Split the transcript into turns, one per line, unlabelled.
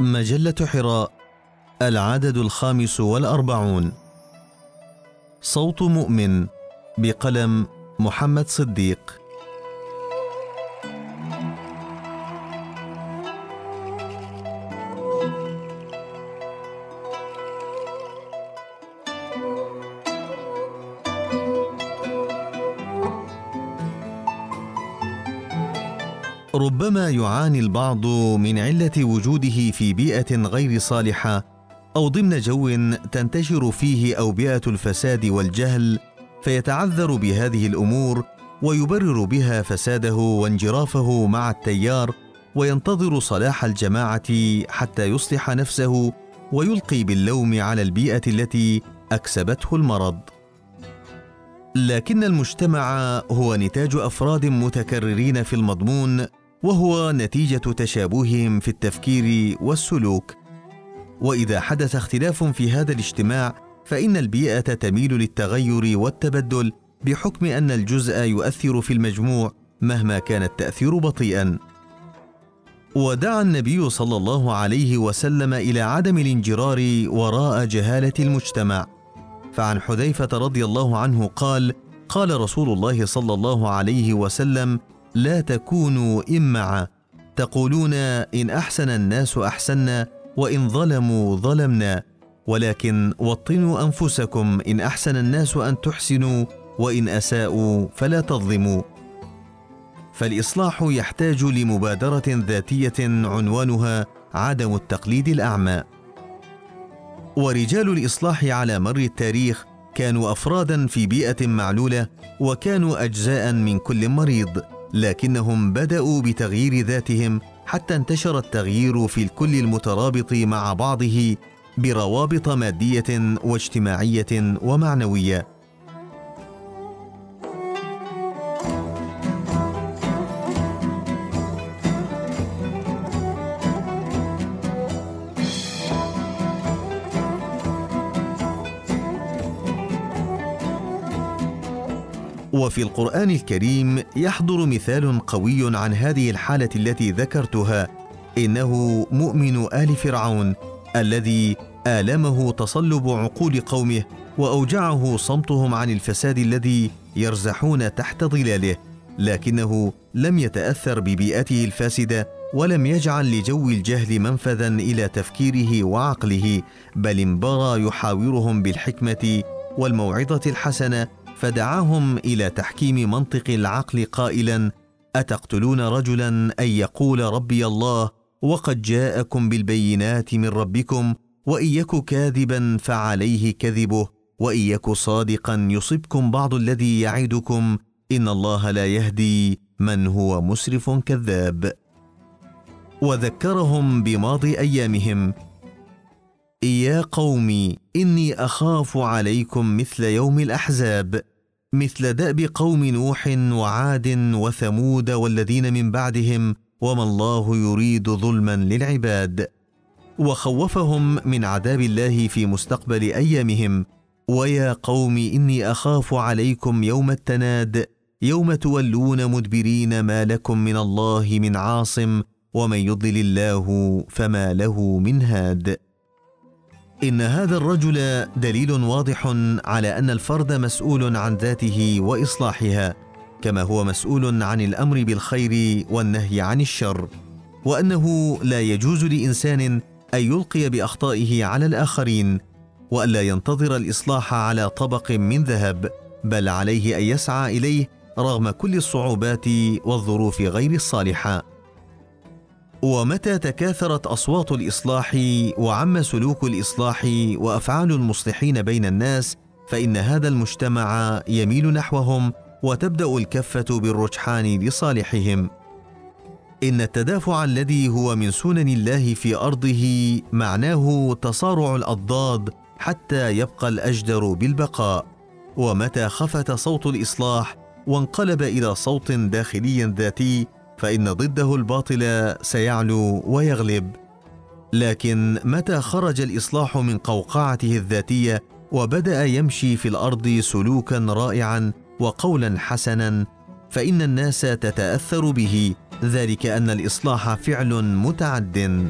مجلة حراء العدد الخامس والأربعون. صوت مؤمن بقلم محمد صديق. ربما يعاني البعض من علة وجوده في بيئة غير صالحة أو ضمن جو تنتشر فيه أوبئة الفساد والجهل فيتعذر بهذه الأمور ويبرر بها فساده وانجرافه مع التيار وينتظر صلاح الجماعة حتى يصلح نفسه ويلقي باللوم على البيئة التي أكسبته المرض. لكن المجتمع هو نتاج أفراد متكررين في المضمون وهو نتيجة تشابههم في التفكير والسلوك. وإذا حدث اختلاف في هذا الاجتماع فإن البيئة تميل للتغير والتبدل بحكم أن الجزء يؤثر في المجموع مهما كان التأثير بطيئا. ودعا النبي صلى الله عليه وسلم إلى عدم الانجرار وراء جهالة المجتمع. فعن حذيفة رضي الله عنه قال قال رسول الله صلى الله عليه وسلم لا تكونوا إمعا تقولون إن أحسن الناس أحسنا وإن ظلموا ظلمنا. ولكن وطنوا أنفسكم إن أحسن الناس أن تحسنوا وإن أساءوا فلا تظلموا. فالإصلاح يحتاج لمبادرة ذاتية عنوانها عدم التقليد الأعمى. ورجال الإصلاح على مر التاريخ كانوا أفرادا في بيئة معلولة وكانوا أجزاء من كل مريض. لكنهم بدأوا بتغيير ذاتهم حتى انتشر التغيير في الكل المترابط مع بعضه بروابط مادية واجتماعية ومعنوية. وفي القرآن الكريم يحضر مثال قوي عن هذه الحالة التي ذكرتها إنه مؤمن آل فرعون الذي آلمه تصلب عقول قومه وأوجعه صمتهم عن الفساد الذي يرزحون تحت ظلاله لكنه لم يتأثر ببيئته الفاسدة ولم يجعل لجو الجهل منفذا إلى تفكيره وعقله بل انبرى يحاورهم بالحكمة والموعظة الحسنة فدعاهم إلى تحكيم منطق العقل قائلا أتقتلون رجلا أن يقول ربي الله وقد جاءكم بالبينات من ربكم وان يك كاذبا فعليه كذبه وان يك صادقا يصبكم بعض الذي يعدكم إن الله لا يهدي من هو مسرف كذاب. وذكرهم بماضي أيامهم يا قوم إني أخاف عليكم مثل يوم الأحزاب مثل دأب قوم نوح وعاد وثمود والذين من بعدهم وما الله يريد ظلما للعباد. وخوفهم من عذاب الله في مستقبل أيامهم. ويا قوم إني أخاف عليكم يوم التناد يوم تولون مدبرين ما لكم من الله من عاصم ومن يضلل الله فما له من هاد. إن هذا الرجل دليل واضح على أن الفرد مسؤول عن ذاته وإصلاحها كما هو مسؤول عن الأمر بالخير والنهي عن الشر وأنه لا يجوز لإنسان أن يلقي بأخطائه على الآخرين والا ينتظر الإصلاح على طبق من ذهب بل عليه أن يسعى إليه رغم كل الصعوبات والظروف غير الصالحة. ومتى تكاثرت أصوات الإصلاح وعم سلوك الإصلاح وأفعال المصلحين بين الناس فإن هذا المجتمع يميل نحوهم وتبدأ الكفة بالرجحان لصالحهم. إن التدافع الذي هو من سنن الله في أرضه معناه تصارع الأضداد حتى يبقى الأجدر بالبقاء. ومتى خفت صوت الإصلاح وانقلب إلى صوت داخلي ذاتي فإن ضده الباطل سيعلو ويغلب. لكن متى خرج الإصلاح من قوقعته الذاتية وبدأ يمشي في الأرض سلوكا رائعا وقولا حسنا فإن الناس تتأثر به ذلك أن الإصلاح فعل متعد.